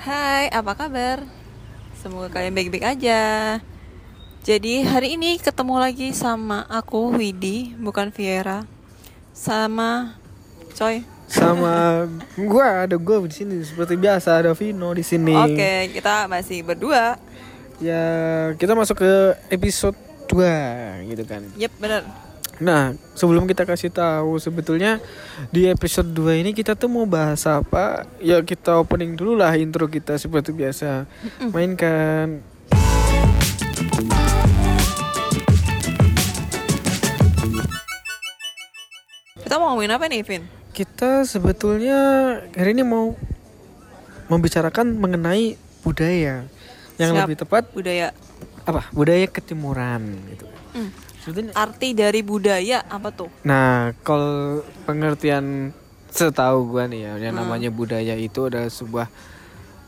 Hai, apa kabar? Semoga kalian baik-baik aja. Jadi hari ini ketemu lagi sama aku Widi, bukan Viera. Sama Coy. sama gua ada gua di sini seperti biasa ada Vino di sini. Oke, kita masih berdua. Ya, kita masuk ke episode 2 gitu kan. Yep, bener. Nah, sebelum kita kasih tahu sebetulnya di episode 2 ini kita tuh mau bahas apa? Ya kita opening dulu lah intro kita seperti biasa. Mainkan. Kita mau ngomongin apa nih, Vin? Kita sebetulnya hari ini mau membicarakan mengenai budaya yang Siap. lebih tepat Budaya. apa? Budaya ketimuran gitu. Hmm. Sebetulnya Arti dari budaya apa tuh? Nah, kalau pengertian setahu gua nih ya, yang Hmm. namanya budaya itu adalah sebuah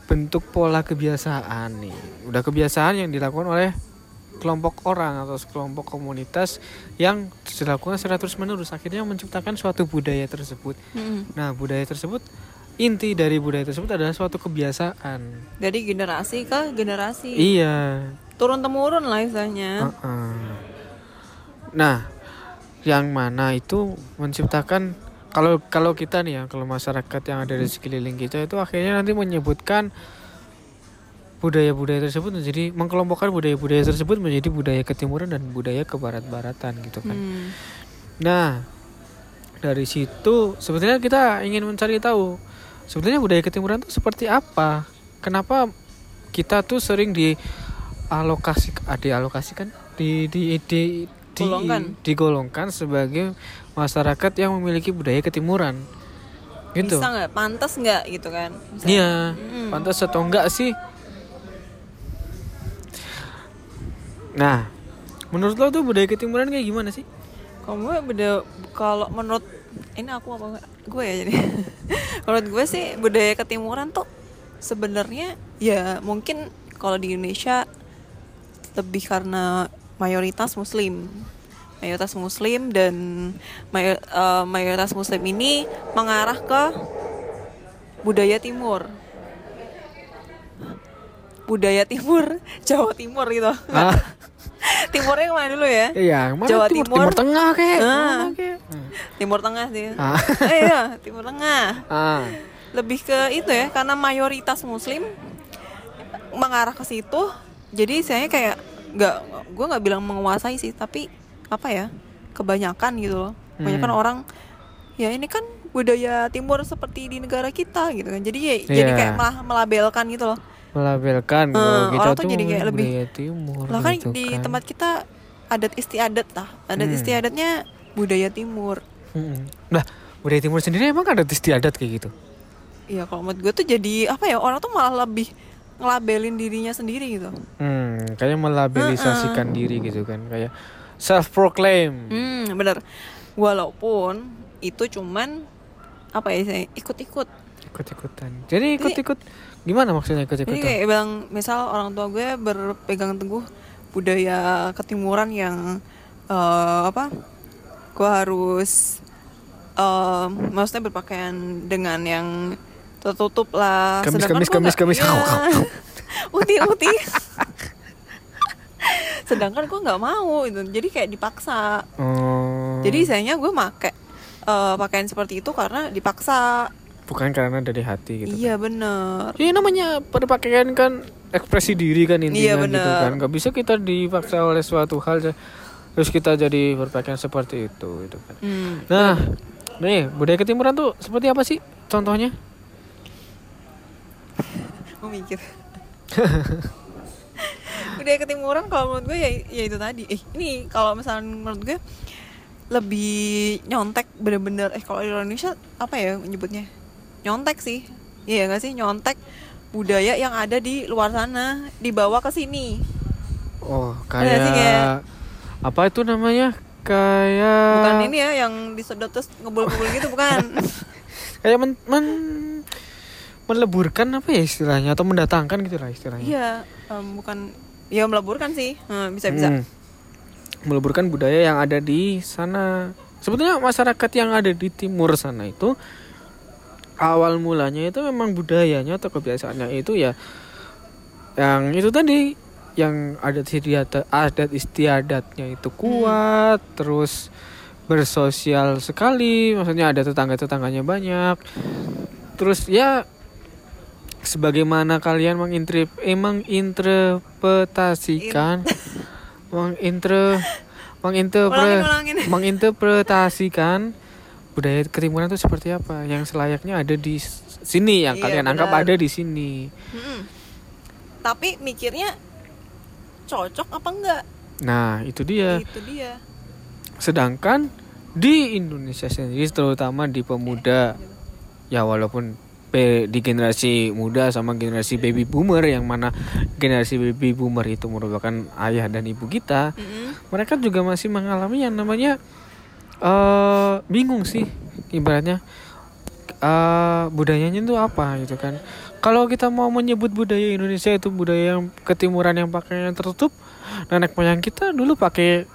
bentuk pola kebiasaan nih. Udah kebiasaan yang dilakukan oleh kelompok orang atau sekelompok komunitas yang dilakukan secara terus menerus akhirnya menciptakan suatu budaya tersebut. Hmm. Nah, budaya tersebut inti dari budaya tersebut adalah suatu kebiasaan. Dari generasi ke generasi. Iya. Turun temurun lah istilahnya. Heeh. Nah, yang mana itu menciptakan kalau kalau kita nih ya, kalau masyarakat yang ada di sekeliling kita itu akhirnya nanti menyebutkan budaya-budaya tersebut menjadi mengkelompokkan budaya-budaya tersebut menjadi budaya ketimuran dan budaya kebarat-baratan gitu kan. Hmm. Nah, dari situ sebetulnya kita ingin mencari tahu sebetulnya budaya ketimuran itu seperti apa? Kenapa kita tuh sering dialokasi dialokasikan di di di di- Golongkan. digolongkan sebagai masyarakat yang memiliki budaya ketimuran. Gitu. Bisa nggak? Pantas nggak gitu kan? Iya, Mm. pantas atau enggak sih? Nah, menurut lo tuh budaya ketimuran kayak gimana sih? Kalau gue beda kalau menurut ini aku apa enggak? Gue ya jadi. menurut gue sih budaya ketimuran tuh sebenarnya ya mungkin kalau di Indonesia lebih karena mayoritas muslim. Mayoritas muslim dan mayo- eh, mayoritas muslim ini mengarah ke budaya timur. Budaya timur, Jawa Timur gitu. Ah, Timurnya ke mana dulu ya? iya, mana Jawa timur, Timur. timur tengah kayak. Ah. kayak? Timur Tengah sih. Ah. Eh, iya, Timur Tengah. Ah. Lebih ke itu ya, karena mayoritas Muslim mengarah ke situ. Jadi saya kayak nggak, gue nggak bilang menguasai sih, tapi apa ya, kebanyakan gitu loh. Kebanyakan Hmm. orang, ya ini kan budaya Timur seperti di negara kita gitu kan. Jadi ya, jadi Iya. kayak malah melabelkan gitu loh. melabelkan kita orang tuh jadi kayak lebih- timur Lah kan gitu di kan. tempat kita adat istiadat lah, adat Hmm. istiadatnya budaya Timur. Mm-mm. Nah, budaya timur sendiri emang ada istiadat kayak gitu. Iya kalau menurut gue tuh jadi apa ya orang tuh malah lebih ngelabelin dirinya sendiri gitu. Hmm, kayak melabelisasikan diri gitu kan, kayak self proclaim. Hmm bener. Walaupun itu cuman apa ya saya ikut-ikut. Ikut-ikutan. Jadi ikut-ikut gimana maksudnya Jadi ikut-ikutan? kayak bilang misal orang tua gue berpegang teguh budaya ketimuran yang eh, apa? Gue harus eh, maksudnya berpakaian dengan yang tertutup lah. Kamis, Sedangkan kamis, kamis, nggak- kamis. Iya. uti uti. Sedangkan gue nggak mau itu. Jadi kayak dipaksa. Oh. Jadi sayangnya gue make eh, pakaian seperti itu karena dipaksa. bukan karena dari hati gitu. Iya bener. Ya namanya berpakaian kan ekspresi diri kan intinya Iya, gitu bener. kan. Gak bisa kita dipaksa oleh suatu hal terus kita jadi berpakaian seperti itu gitu kan. Hmm. Nah, nih budaya ketimuran tuh seperti apa sih contohnya? Gue mikir. Budaya ketimuran kalau menurut gue ya, ya itu tadi. Eh ini kalau misalnya menurut gue lebih nyontek bener-bener. Eh kalau di Indonesia apa ya nyebutnya? Nyontek sih. Iya gak sih nyontek budaya yang ada di luar sana dibawa ke sini. Oh, Ada sih, kayak kayak- apa itu namanya? Kayak Bukan ini ya yang disedot terus ngebul-ngebul gitu bukan. kayak men, men- meleburkan apa ya istilahnya atau mendatangkan gitu lah istilahnya. Iya, em, bukan ya meleburkan sih. Hmm, bisa bisa. Hmm. Meleburkan budaya yang ada di sana. Sebetulnya masyarakat yang ada di timur sana itu awal mulanya itu memang budayanya atau kebiasaannya itu ya yang itu tadi yang adat istiadat adat istiadatnya itu kuat terus bersosial sekali maksudnya ada tetangga tetangganya banyak terus ya sebagaimana kalian mengintrip emang interpretasikan menginter menginterpre Ulangin, ulangin. menginterpretasikan budaya ketimuran itu seperti apa yang selayaknya ada di sini yang Iya, kalian anggap ada di sini Mm-mm. Tapi mikirnya cocok apa enggak? nah itu dia Itu dia. sedangkan di Indonesia sendiri terutama di pemuda ya walaupun di generasi muda sama generasi baby boomer yang mana generasi baby boomer itu merupakan ayah dan ibu kita Mm-mm. mereka juga masih mengalami yang namanya eh bingung sih ibaratnya eh budayanya itu apa gitu kan kalau kita mau menyebut budaya Indonesia itu budaya yang ketimuran yang pakaian tertutup nenek moyang kita dulu pakai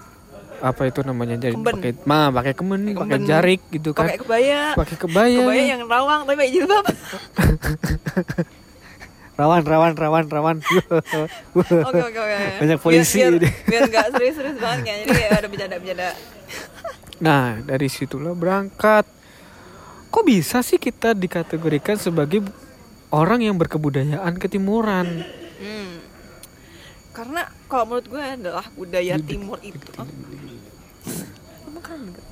apa itu namanya jadi pakai ma pakai kemen Pakai jarik gitu kan Pakai kebaya. pakai kebaya Kebaya yang rawang tapi pakai jilbab. rawan rawan rawan rawan Oke oke oke. Banyak polisi Biar, biar, biar nggak serius-serius banget kan. Jadi ya ada bercanda-bercanda. Nah, dari situlah berangkat. Kok bisa sih kita dikategorikan sebagai orang yang berkebudayaan ketimuran? Hmm. Karena kalau menurut gue adalah budaya timur itu. Oh. Emang keren nggak?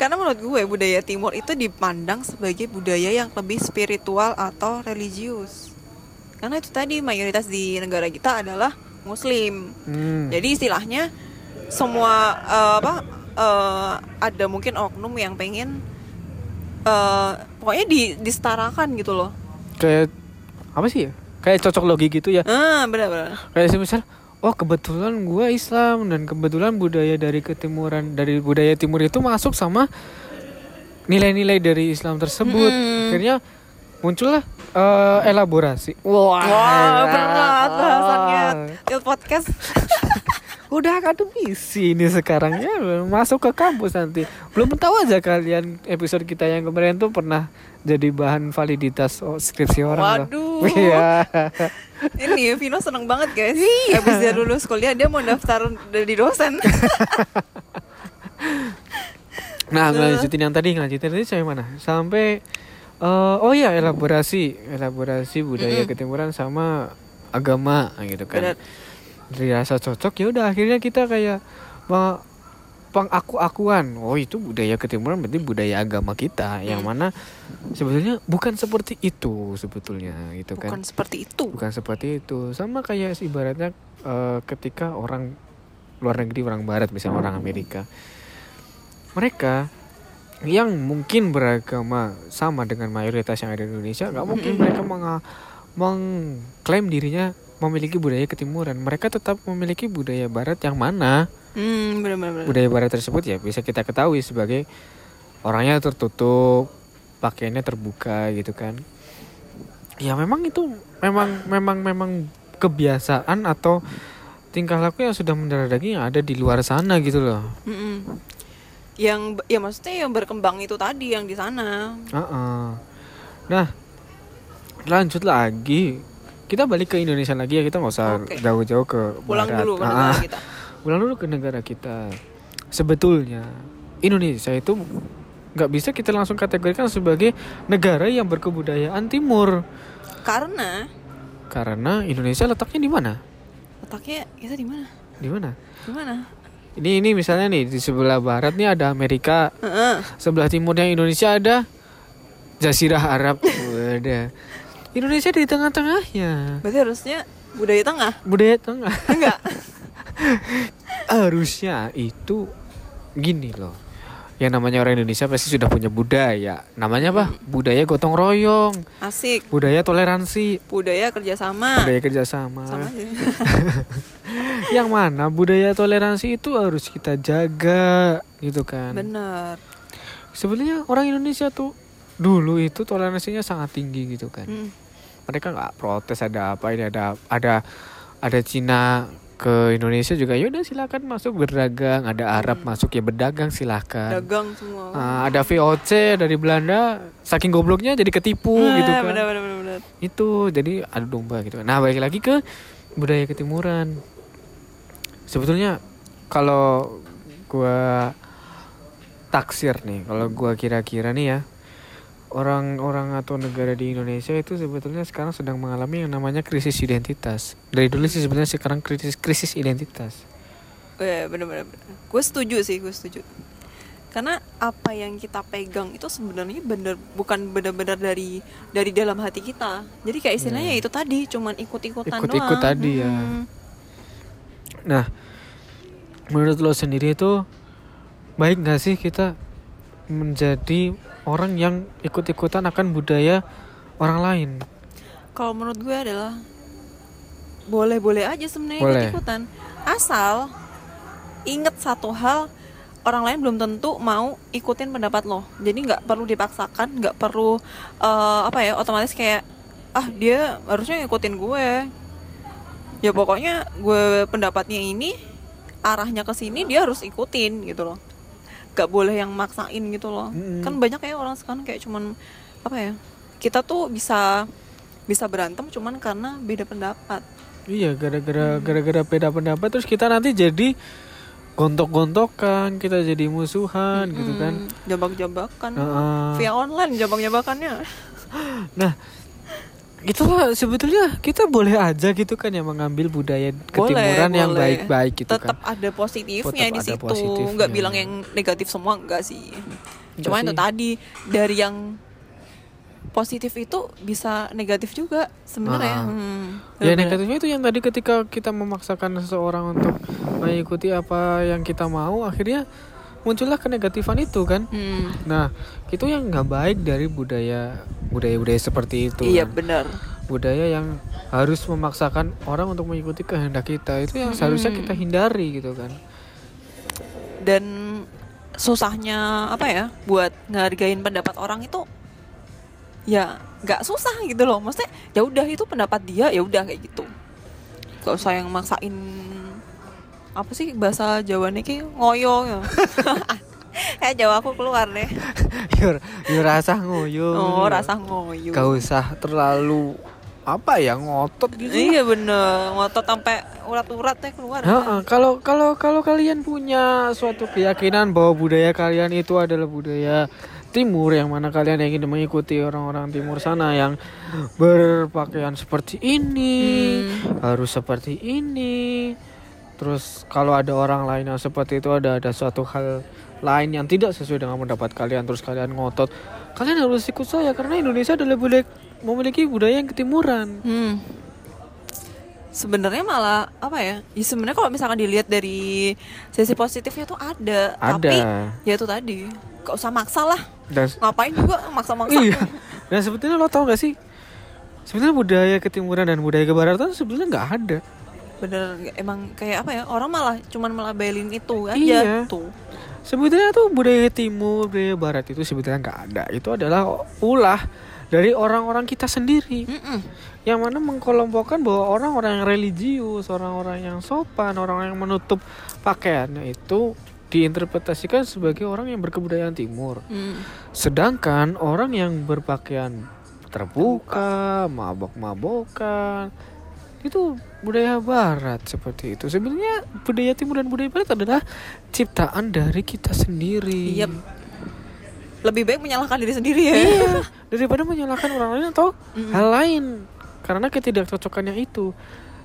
Karena menurut gue budaya timur itu dipandang sebagai budaya yang lebih spiritual atau religius. Karena itu tadi mayoritas di negara kita adalah muslim. Hmm. Jadi istilahnya semua eh, apa eh, ada mungkin oknum yang pengen eh, pokoknya di disetarakan gitu loh. Kayak apa sih ya? Kayak cocok logi gitu ya. Ah, benar-benar. Kayak misal oh kebetulan gua Islam dan kebetulan budaya dari ketimuran dari budaya timur itu masuk sama nilai-nilai dari Islam tersebut. Mm-mm. Akhirnya muncullah eh, elaborasi. Wah, Wah, berat bahasannya. Til podcast. Udah akademisi ini sekarang ya masuk ke kampus nanti. Belum tahu aja kalian episode kita yang kemarin tuh pernah jadi bahan validitas skripsi orang. Waduh. Iya. Ini Vino seneng banget guys. Habis dia lulus kuliah dia mau daftar jadi dosen. Nah, ngelanjutin yang tadi, ngelanjutin tadi sampai mana? Sampai eh, oh ya elaborasi, elaborasi budaya ketimuran sama agama gitu kan. Benar. Dirasa cocok ya udah akhirnya kita kayak me- pengaku-akuan. Oh, itu budaya ketimuran berarti budaya agama kita yang mana sebetulnya bukan seperti itu sebetulnya gitu kan. Bukan seperti itu. Bukan seperti itu. Sama kayak ibaratnya eh, ketika orang luar negeri, orang barat misalnya orang Amerika. Mereka yang mungkin beragama sama dengan mayoritas yang ada di Indonesia, nggak mungkin mereka menga- mengklaim dirinya memiliki budaya ketimuran. Mereka tetap memiliki budaya barat yang mana Hmm, benar-benar. budaya barat tersebut ya bisa kita ketahui sebagai orangnya tertutup, pakaiannya terbuka gitu kan. Ya memang itu memang memang memang kebiasaan atau tingkah laku yang sudah mendarah daging yang ada di luar sana gitu loh. Mm-mm. Yang ya maksudnya yang berkembang itu tadi yang di sana. Heeh. Nah, lanjut lagi. Kita balik ke Indonesia lagi ya. Kita nggak usah Oke. jauh-jauh ke Pulang barat. dulu ke Ah, negara ah. kita. Pulang dulu ke negara kita. Sebetulnya Indonesia itu nggak bisa kita langsung kategorikan sebagai negara yang berkebudayaan timur Karena karena Indonesia letaknya di mana? letaknya kita di mana? Di mana? Di mana? Ini ini misalnya nih di sebelah barat nih ada Amerika, Heeh. sebelah timurnya Indonesia ada Jazirah Arab. Ada. Indonesia di tengah-tengahnya. Berarti harusnya budaya tengah. Budaya tengah. Enggak. Harusnya itu gini loh. Yang namanya orang Indonesia pasti sudah punya budaya. Namanya apa? Budaya gotong royong, Asik. budaya toleransi, Budaya kerjasama. budaya kerjasama. Sama. Yang mana budaya toleransi itu harus kita jaga, gitu kan? Bener. Sebenarnya orang Indonesia tuh dulu itu toleransinya sangat tinggi gitu kan. Hmm. Mereka nggak protes ada apa ini ada ada ada Cina ke Indonesia juga ya udah silakan masuk berdagang ada Arab masuk ya berdagang silakan dagang semua Ah, ada VOC dari Belanda saking gobloknya jadi ketipu Nah, gitu kan benar benar benar. itu jadi adu domba gitu nah balik lagi ke budaya ketimuran sebetulnya kalau gua taksir nih kalau gua kira-kira nih ya orang-orang atau negara di Indonesia itu sebetulnya sekarang sedang mengalami yang namanya krisis identitas dari dulu sih sebenarnya sekarang krisis krisis identitas Oh, iya, benar benar benar. Gue setuju sih, gue setuju. Karena apa yang kita pegang itu sebenarnya bener bukan benar-benar dari dari dalam hati kita. Jadi kayak istilahnya itu tadi cuman ikut-ikutan Hmm. Ikut-ikut doang. tadi ya. Mm. Nah, menurut lo sendiri itu baik nggak sih kita menjadi orang yang ikut-ikutan akan budaya orang lain? Kalau menurut gue adalah boleh-boleh aja sebenarnya ikut-ikutan. Asal inget satu hal orang lain belum tentu mau ikutin pendapat lo. Jadi nggak perlu dipaksakan, nggak perlu eh, apa ya otomatis kayak ah dia harusnya ngikutin gue. Ya pokoknya gue pendapatnya ini arahnya ke sini dia harus ikutin gitu loh. Gak boleh yang maksain gitu loh. Mm-mm. Kan banyak ya orang sekarang kayak cuman apa ya? Kita tuh bisa bisa berantem cuman karena beda pendapat. Iya, gara-gara gara-gara beda pendapat terus kita nanti jadi gontok-gontokan, kita jadi musuhan gitu kan. Jambak-jambakan. Heeh. Via online jambak-jambakannya. Nah, itu sebetulnya kita boleh aja gitu kan ya mengambil budaya ketimuran yang baik-baik gitu Tetap kan. ada positifnya Tetap di ada situ. positifnya. Nggak bilang yang negatif semua enggak sih. Enggak Cuma itu sih. tadi dari yang positif itu bisa negatif juga sebenarnya. Ah. Hmm, Ya negatifnya itu yang tadi ketika kita memaksakan seseorang untuk mengikuti apa yang kita mau, akhirnya muncullah kenegatifan itu kan. Hmm, Nah, itu yang nggak baik dari budaya budaya-budaya seperti itu. iya kan. benar. Budaya yang harus memaksakan orang untuk mengikuti kehendak kita itu yang seharusnya Mm-mm. kita hindari gitu kan. Dan susahnya apa ya buat ngehargain pendapat orang itu ya nggak susah gitu loh maksudnya ya udah itu pendapat dia ya udah kayak gitu gak usah yang maksain apa sih bahasa Jawanya ki ngoyo ya eh Jawa aku keluar deh Yur, yur rasa ngoyo. oh rasa ngoyo Gak usah terlalu apa ya ngotot gitu. lah. iya bener ngotot sampai urat-urat teh keluar Heeh, kalau kalau kalau kalian punya suatu keyakinan bahwa budaya kalian itu adalah budaya timur yang mana kalian ingin mengikuti orang-orang timur sana yang berpakaian seperti ini, Hmm. harus seperti ini. Terus kalau ada orang lain yang seperti itu ada ada suatu hal lain yang tidak sesuai dengan pendapat kalian terus kalian ngotot. Kalian harus ikut saya karena Indonesia adalah budaya memiliki budaya yang ketimuran. Hmm. Sebenarnya malah apa ya? Ya sebenarnya kalau misalkan dilihat dari sisi positifnya tuh ada, tapi Ada. ya itu tadi gak usah maksa lah. Dan Ngapain juga maksa-maksa? Iya. Dan sebetulnya lo tau gak sih? Sebenarnya budaya ketimuran dan budaya kebaratan sebenarnya nggak ada. Bener emang kayak apa ya? Orang malah cuman melabelin itu aja Iya. tuh. Sebetulnya tuh budaya timur, budaya barat itu sebetulnya nggak ada. Itu adalah ulah dari orang-orang kita sendiri Mm-mm. yang mana mengkelompokkan bahwa orang-orang yang religius, orang-orang yang sopan, orang yang menutup pakaiannya itu diinterpretasikan sebagai orang yang berkebudayaan timur. Mm. Sedangkan orang yang berpakaian terbuka, mabok-mabokan, itu budaya barat seperti itu. Sebenarnya budaya timur dan budaya barat adalah ciptaan dari kita sendiri. Yep. Lebih baik menyalahkan diri sendiri ya. Iya, daripada menyalahkan orang lain atau Mm-mm. hal lain. Karena ketidakcocokannya itu.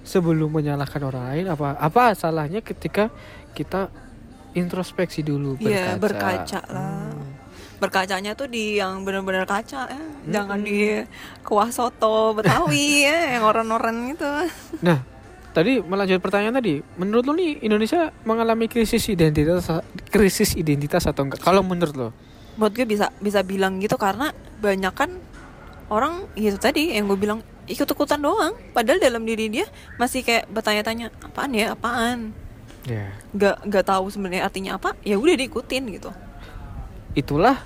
Sebelum menyalahkan orang lain apa apa salahnya ketika kita introspeksi dulu Iya, berkaca. berkaca lah. Hmm. Berkacanya tuh di yang benar-benar kaca ya. Jangan di kuah soto Betawi ya, yang orang-orang itu. Nah, tadi melanjut pertanyaan tadi, menurut lo nih Indonesia mengalami krisis identitas krisis identitas atau enggak? Kalau menurut lo? Menurut gue bisa bisa bilang gitu karena banyak kan orang gitu tadi yang gue bilang ikut-ikutan doang. Padahal dalam diri dia masih kayak bertanya-tanya apaan ya, apaan. Ya. Gak nggak tahu sebenarnya artinya apa. Ya udah diikutin gitu. Itulah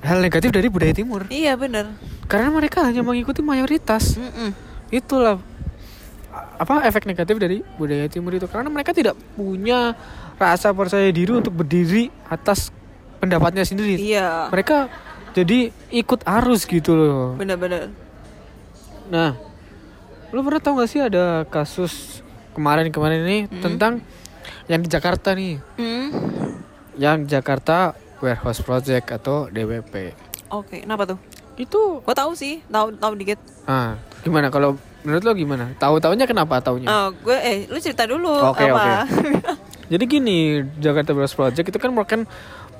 hal negatif dari budaya timur. Iya bener Karena mereka hanya mengikuti mayoritas. Mm-mm. Itulah apa efek negatif dari budaya timur itu karena mereka tidak punya rasa percaya diri untuk berdiri atas pendapatnya sendiri Iya. mereka jadi ikut arus gitu loh Bener-bener. nah lu pernah tahu gak sih ada kasus kemarin-kemarin ini tentang yang di Jakarta nih Hmm. yang Jakarta Warehouse Project atau DWP Oke, kenapa tuh? itu Gua tahu sih, tahu tahu dikit. ah gimana kalau menurut lo gimana tahu taunya kenapa taunya Ah, gue eh lu cerita dulu Oke, apa? Jadi gini, Jakarta Warehouse Project itu kan merupakan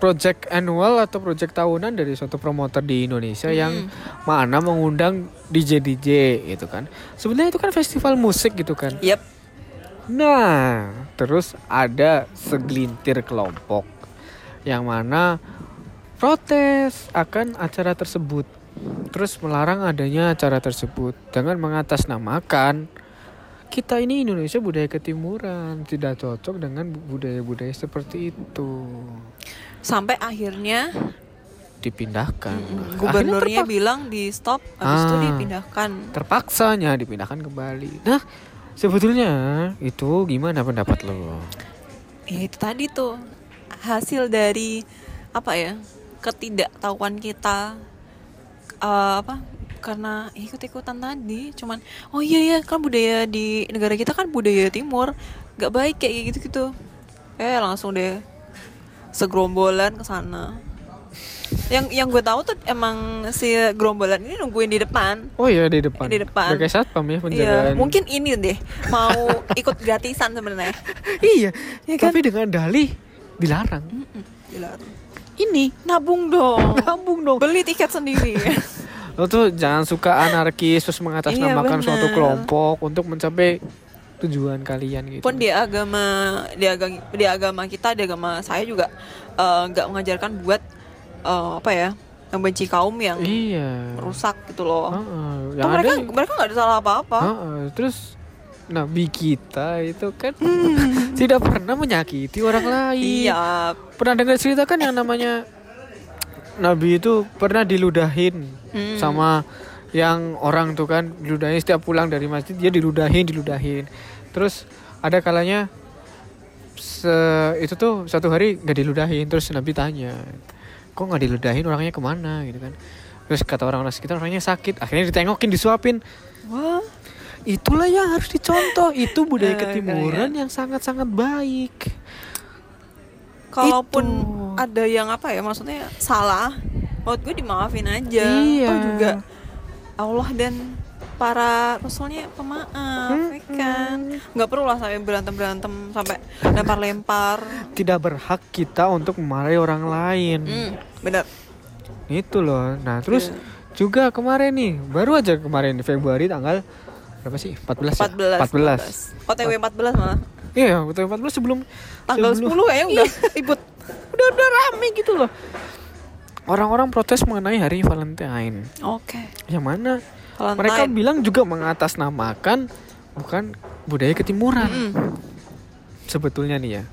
project annual atau project tahunan dari suatu promotor di Indonesia yang mana mengundang DJ DJ gitu kan. Sebenarnya itu kan festival musik gitu kan. Yep. Nah, terus ada segelintir kelompok yang mana protes akan acara tersebut. Terus melarang adanya acara tersebut dengan mengatasnamakan kita ini Indonesia budaya ketimuran tidak cocok dengan bu- budaya-budaya seperti itu. Sampai akhirnya Dipindahkan. Akhirnya gubernurnya bilang di stop, habis itu Ah. dipindahkan. terpaksanya dipindahkan kembali. Nah, sebetulnya itu gimana pendapat lo? Ya itu tadi tuh hasil dari apa ya ketidaktahuan kita eh, apa karena ikut-ikutan tadi cuman oh iya ya kan budaya di negara kita kan budaya timur nggak baik kayak gitu gitu eh langsung deh segerombolan ke sana yang yang gue tahu tuh emang si gerombolan ini nungguin di depan Oh iya di depan. Di depan. Kayak satpam ya Iya, penjagaan. mungkin ini deh mau ikut gratisan sebenarnya. iya. Ya kan? Tapi dengan dalih dilarang. Mm-mm, dilarang. Ini Nabung dong. nabung dong. Beli tiket sendiri. Lo tuh jangan suka anarkis terus mengatasnamakan Iya, suatu kelompok untuk mencapai tujuan kalian gitu. Pun di agama di agama di agama kita di agama saya juga eh, nggak mengajarkan buat eh, apa ya membenci kaum yang Iya. rusak gitu loh. Heeh, Tuh yang mereka ada mereka nggak ada salah apa-apa. Heeh, terus nabi kita itu kan tidak pernah menyakiti orang lain. Iya. Pernah dengar cerita kan yang namanya nabi itu pernah diludahin Hmm. sama yang orang tuh kan diludahin setiap pulang dari masjid dia diludahin diludahin. Terus ada kalanya se itu tuh satu hari nggak diludahin terus nabi tanya kok nggak diludahin orangnya ke mana gitu kan terus kata orang-orang sekitar orangnya sakit akhirnya ditengokin disuapin Wah. Itulah yang harus dicontoh. Itu budaya Eh, ketimuran yang sangat-sangat baik. Kalaupun Itu. ada yang apa ya maksudnya salah, menurut gue dimaafin aja. Iya. Toh juga Allah dan para rasulnya pemaaf, ya kan? Nggak perlu lah sampai berantem berantem sampai lempar-lempar. Tidak berhak kita untuk memarahi orang lain. Hmm, bener. Itu loh. Nah, terus Iya. juga kemarin nih, baru aja kemarin Februari tanggal berapa sih? 14 ya? 14. 14. OTW 14 malah. Iya, betul 14 sebelum Tanggal sebelum- 10 kayaknya udah ribut. udah udah rame gitu loh. Orang-orang protes mengenai hari Valentine. Oke. Yang mana Valentine. mereka bilang juga mengatasnamakan bukan budaya ketimuran. Mm-mm. Sebetulnya nih ya.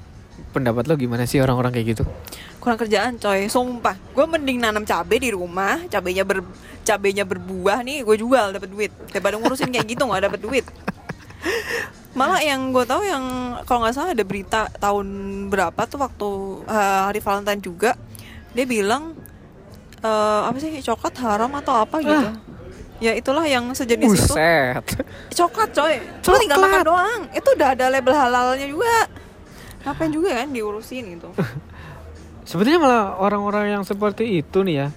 Pendapat lo gimana sih orang-orang kayak gitu? kurang kerjaan coy. Sumpah. Gue mending nanam cabai di rumah cabainya ber cabainya berbuah nih gue jual dapat duit. Daripada ngurusin kayak gitu nggak dapat duit. Malah yang gue tahu yang kalau nggak salah ada berita tahun berapa tuh waktu uh, hari Valentine juga dia bilang eh, apa sih coklat haram atau apa gitu. Ya itulah yang sejenis itu. Buset. coklat coy. Cuma tinggal makan doang. Itu udah ada label halalnya juga ngapain juga kan diurusin gitu Sebetulnya malah orang-orang yang seperti itu nih ya,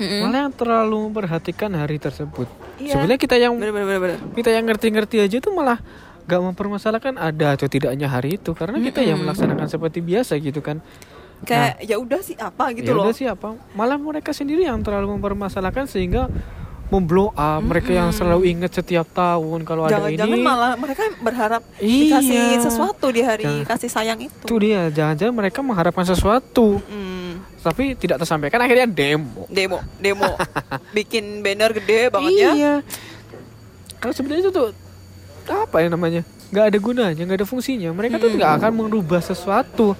Mm-mm. malah yang terlalu memperhatikan hari tersebut. Iya. Sebenarnya kita yang bener bener kita yang ngerti-ngerti aja tuh malah gak mempermasalahkan ada atau tidaknya hari itu karena kita yang melaksanakan seperti biasa gitu kan. kayak ya udah sih apa gitu ya loh udah sih apa malah mereka sendiri yang terlalu mempermasalahkan sehingga memblow up mereka yang selalu ingat setiap tahun kalau ada jangan-jangan ini. malah mereka berharap Iya. dikasih sesuatu di hari Jangan. kasih sayang itu. Itu dia jangan-jangan mereka mengharapkan sesuatu. Hmm, tapi tidak tersampaikan akhirnya demo. Demo demo. Bikin banner gede banget ya. Iya. Kalau sebenarnya itu tuh apa ya namanya? Nggak ada gunanya nggak ada fungsinya. Mereka tuh nggak akan merubah sesuatu.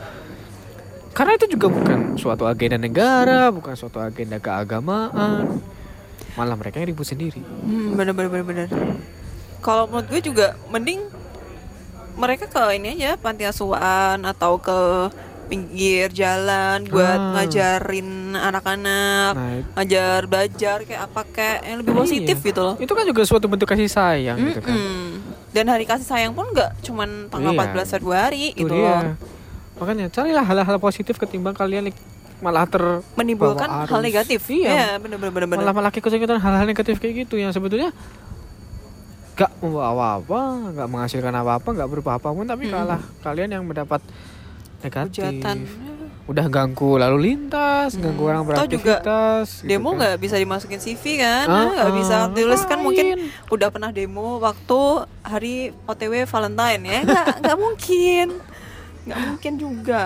Karena itu juga bukan suatu agenda negara bukan suatu agenda keagamaan malah mereka yang ribut sendiri hmm, bener bener bener bener kalau menurut gue juga mending mereka ke ini aja panti asuhan atau ke pinggir jalan buat Ah. ngajarin anak-anak Nah, itu- ngajar belajar kayak apa kayak yang lebih positif Iya. gitu loh Itu kan juga suatu bentuk kasih sayang gitu kan. Dan hari kasih sayang pun nggak cuman tanggal Iya. 14 Februari Itu gitu dia. loh Makanya carilah hal-hal positif ketimbang kalian malah ter menimbulkan hal negatif Iya. ya bener bener bener bener malah malah ikut-ikutan hal-hal negatif kayak gitu yang sebetulnya gak membawa apa-apa, gak menghasilkan apa-apa, gak berubah apa pun, tapi Mm-mm. kalah kalian yang mendapat negatif. hujatan Udah ganggu lalu lintas, Mm. ganggu orang Toh juga beraktivitas. gitu demo kan. nggak bisa dimasukin CV kan Ah, nggak bisa ah, tulis kan mungkin udah pernah demo waktu hari OTW Valentine ya nggak nggak mungkin nggak mungkin juga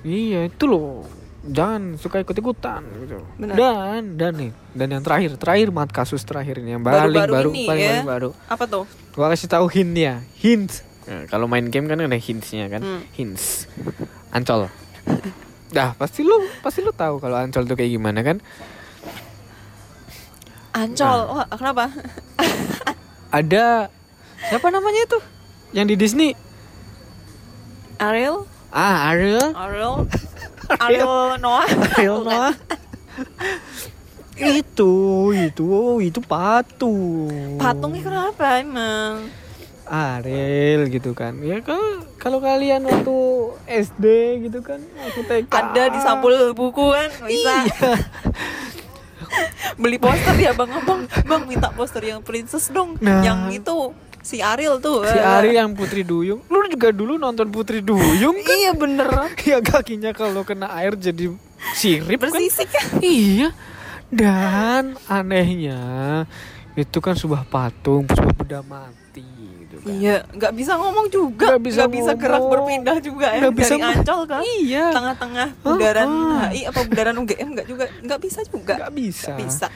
Iya itu loh, jangan suka ikut-ikutan gitu. Benar. Dan dan nih, dan yang terakhir, terakhir mat kasus terakhir ini yang paling Baru-baru baru, ini paling, ya. paling baru. apa tuh Gua kasih tahu hintnya, hint. Nah, kalau main game kan ada hintsnya kan, Hmm. hints. Ancol. Dah pasti lu pasti lu tahu kalau Ancol tuh kayak gimana kan? Ancol Nah. wah kenapa Ada siapa namanya itu? Yang di Disney? Ariel Ah Ariel. Ariel Ariel Noah Ariel. Noah. itu itu itu patung. patungnya kenapa emang Ariel gitu kan ya kalau kalau kalian waktu SD gitu kan waktu TK ada di sampul buku kan bisa Iya. beli poster ya bang abang bang minta poster yang princess dong Nah. yang itu si Ariel tuh si Ari yang Putri Duyung. Lu juga dulu nonton Putri Duyung kan? Iya bener. Ya kakinya kalau kena air jadi sirip kan? Bersisik kan iya. Dan anehnya itu kan sebuah patung sebuah benda mati gitu kan. Iya, nggak bisa ngomong juga, Nggak bisa gerak ngomong. berpindah juga ya Nggak bisa dari Ancol kan. iya. Tengah-tengah bundaran Ah. HI apa bundaran UGM nggak juga, nggak bisa juga. nggak bisa. Nggak bisa.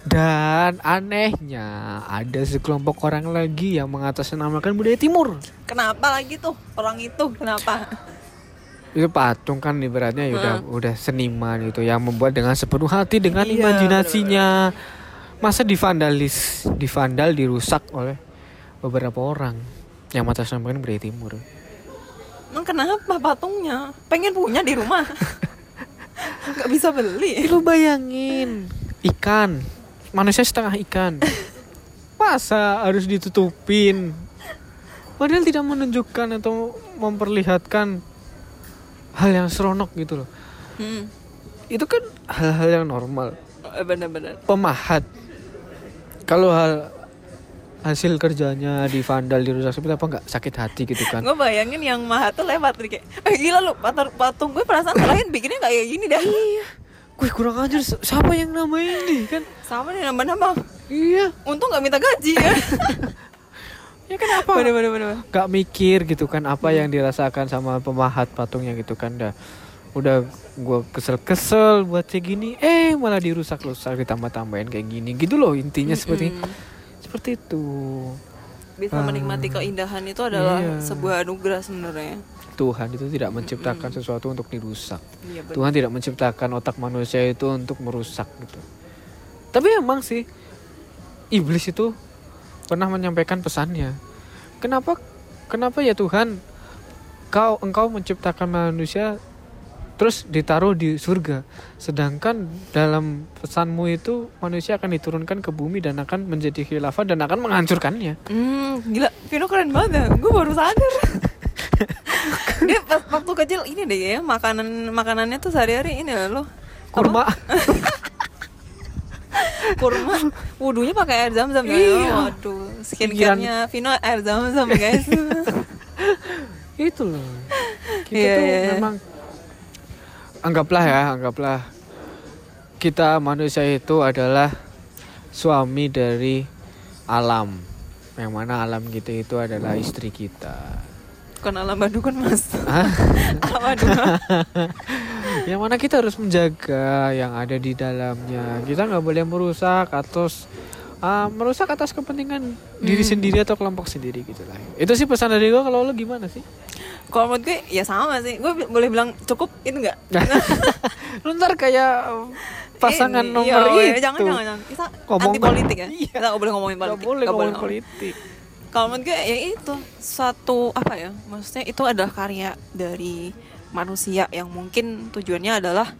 Dan anehnya ada sekelompok orang lagi yang mengatasnamakan budaya timur Kenapa lagi tuh orang itu? Kenapa? itu patung kan ibaratnya ya udah Hmm. udah seniman itu yang membuat dengan sepenuh hati dengan Iya, imajinasinya masa divandalis divandal dirusak oleh beberapa orang yang mengatasnamakan budaya timur Emang kenapa patungnya? Pengen punya di rumah. Nggak bisa beli. lu bayangin ikan manusia setengah ikan masa harus ditutupin padahal tidak menunjukkan atau memperlihatkan hal yang seronok gitu loh Hmm. itu kan hal-hal yang normal Eh, Bener-bener. pemahat kalau hal hasil kerjanya di vandal dirusak seperti apa nggak sakit hati gitu kan Gue bayangin yang maha tuh lewat kayak, eh gila lu patung, patung gue perasaan lain bikinnya nggak kayak gini dah. Iya. Gue kurang ajar si- siapa yang nama ini kan Sama nih nambah-nambah. iya Untung nggak minta gaji ya. ya kenapa Bener-bener. bener. nggak mikir gitu kan apa yang dirasakan sama pemahat patungnya gitu kan dah udah gue kesel-kesel buat kayak gini eh malah dirusak-rusak ditambah-tambahin kayak gini gitu loh intinya seperti Mm-mm. seperti itu bisa Ah. menikmati keindahan itu adalah Iya. sebuah anugerah sebenarnya. Tuhan itu tidak menciptakan sesuatu untuk dirusak benar. Tuhan tidak menciptakan otak manusia itu untuk merusak gitu. Tapi emang sih iblis itu pernah menyampaikan pesannya. Kenapa kenapa ya Tuhan kau engkau menciptakan manusia terus ditaruh di surga sedangkan dalam pesanmu itu manusia akan diturunkan ke bumi dan akan menjadi khilafah dan akan menghancurkannya. Hmm, gila, Vino keren banget ya. Gue baru sadar. Dia pas waktu kecil ini deh ya, makanan makanannya tuh sehari-hari ini loh. Kurma Kurma. Wudhunya pakai air zam-zam ya. Iya. Waduh, skincare-nya Vino air zam-zam guys. itu loh. Kita Iya, tuh iya, iya. memang anggaplah ya, anggaplah kita manusia itu adalah suami dari alam. Yang mana alam kita itu adalah istri kita. Bukan alam Bandungan mas. Alam Bandungan. yang mana kita harus menjaga yang ada di dalamnya. Kita nggak boleh merusak atau ah, merusak atas kepentingan diri Hmm. sendiri atau kelompok sendiri gitu lah. Itu sih pesan dari gua kalau lo gimana sih? Kalau menurut gue ya sama sih. Gue boleh bilang cukup itu enggak? Lu ntar kayak pasangan Ini, nomor iya, itu. Jangan jangan jangan. Kita Ngomong- anti politik ya. Iya. Kita nggak boleh ngomongin politik. boleh Nggak ngomongin ngomong. politik. Kalau menurut gue ya itu satu apa ya maksudnya itu adalah karya dari manusia yang mungkin tujuannya adalah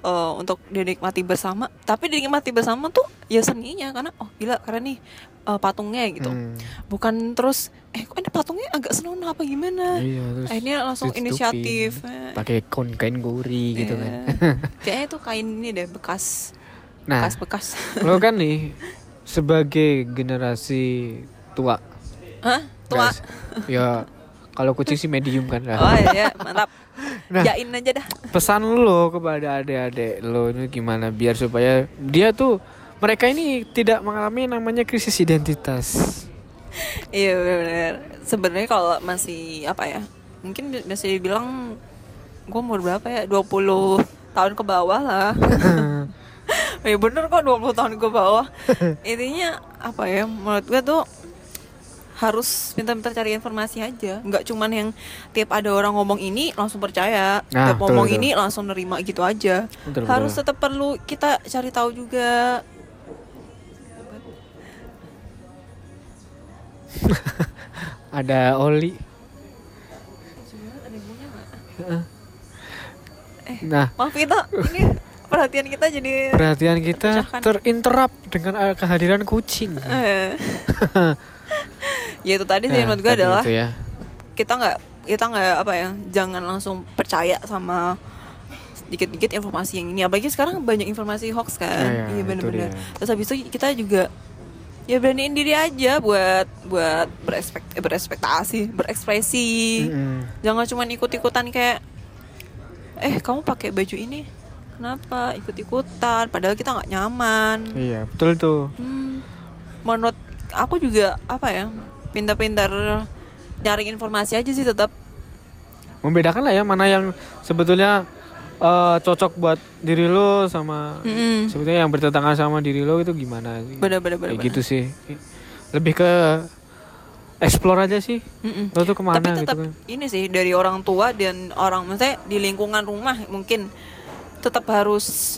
eh, untuk dinikmati bersama tapi dinikmati bersama tuh ya seninya karena oh gila keren nih eh, patungnya gitu Hmm. bukan terus eh kok ini patungnya agak senonoh apa gimana Iya, terus akhirnya langsung inisiatif pakai kain kain gori gitu kan. Iya. kayaknya itu kain ini deh bekas Nah, bekas bekas lo kan nih sebagai generasi tua. Hah? tua guys, ya kalau kucing sih medium kan lah. oh iya mantap Nah. yain aja dah Pesan lo kepada adik-adik lo ini gimana biar supaya dia tuh mereka ini tidak mengalami namanya krisis identitas. Iya benar. Sebenarnya kalau masih apa ya? Mungkin masih dibilang gue umur berapa ya? 20 tahun ke bawah lah. ya bener kok 20 tahun ke bawah. Intinya apa ya? Menurut gue tuh harus pintar-pintar cari informasi aja. Nggak cuman yang tiap ada orang ngomong ini langsung percaya. Nah, tiap betul, ngomong betul. ini langsung nerima gitu aja. Betul, harus betul. tetap perlu kita cari tahu juga. Ada oli. Nah, Maaf kita ini perhatian kita jadi perhatian kita terinterap dengan uh, kehadiran kucing. Ya itu tadi sih Nah, menurut gue adalah ya. kita nggak kita nggak apa ya jangan langsung percaya sama dikit-dikit informasi yang ini. Apalagi sekarang banyak informasi hoax kan. Ya, ya, iya itu bener-bener. terus habis itu kita juga ya beraniin diri aja buat buat berespek eh, berespektasi berekspresi. Mm-mm. jangan cuma ikut-ikutan kayak eh kamu pakai baju ini? Kenapa? Ikut-ikutan. Padahal kita nggak nyaman. Iya, betul tuh. Hmm, menurut aku juga apa ya pintar-pintar nyari informasi aja sih tetap Membedakan lah ya mana yang sebetulnya uh, cocok buat diri lo sama Mm-mm. sebetulnya yang bertentangan sama diri lo itu gimana sih? bener-bener Kayak bener gitu sih. Lebih ke explore aja sih. Mm-mm. Lo tuh ke mana tapi gitu tetap kan? ini sih dari orang tua dan orang maksudnya di lingkungan rumah mungkin tetap harus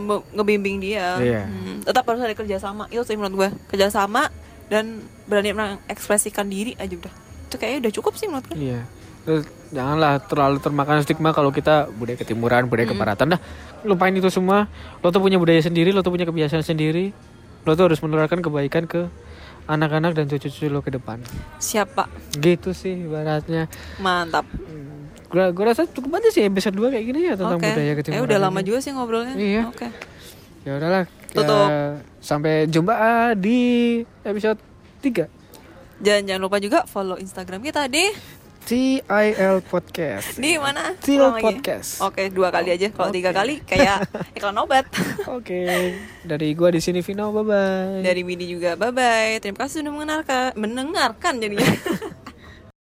me- ngebimbing dia Iya. Hmm, tetap harus ada kerjasama itu sih menurut gue kerjasama dan berani mengekspresikan diri aja udah itu kayaknya udah cukup sih menurut gue Iya. Terus janganlah terlalu termakan stigma kalau kita budaya ketimuran, budaya kebaratan dah. Lupain itu semua. Lo tuh punya budaya sendiri, lo tuh punya kebiasaan sendiri. Lo tuh harus menularkan kebaikan ke anak-anak dan cucu-cucu lo ke depan. siapa Gitu sih ibaratnya. mantap Gua, gua rasa cukup aja sih episode 2 kayak gini ya tentang oke budaya eh ketimuran. udah ini. lama juga sih ngobrolnya Iya. oke Ya udahlah. Tutup. ya, sampai jumpa ah, di episode 3. Dan jangan lupa juga follow Instagram kita di TIL Podcast. di mana? Til. Podcast. Oke, dua kali aja. Kalau tiga Oke. kali kayak iklan obat. Oke, dari gua di sini Vino, bye bye. Dari Midi juga. Bye bye. Terima kasih sudah mendengarkan. Mendengarkan jadinya.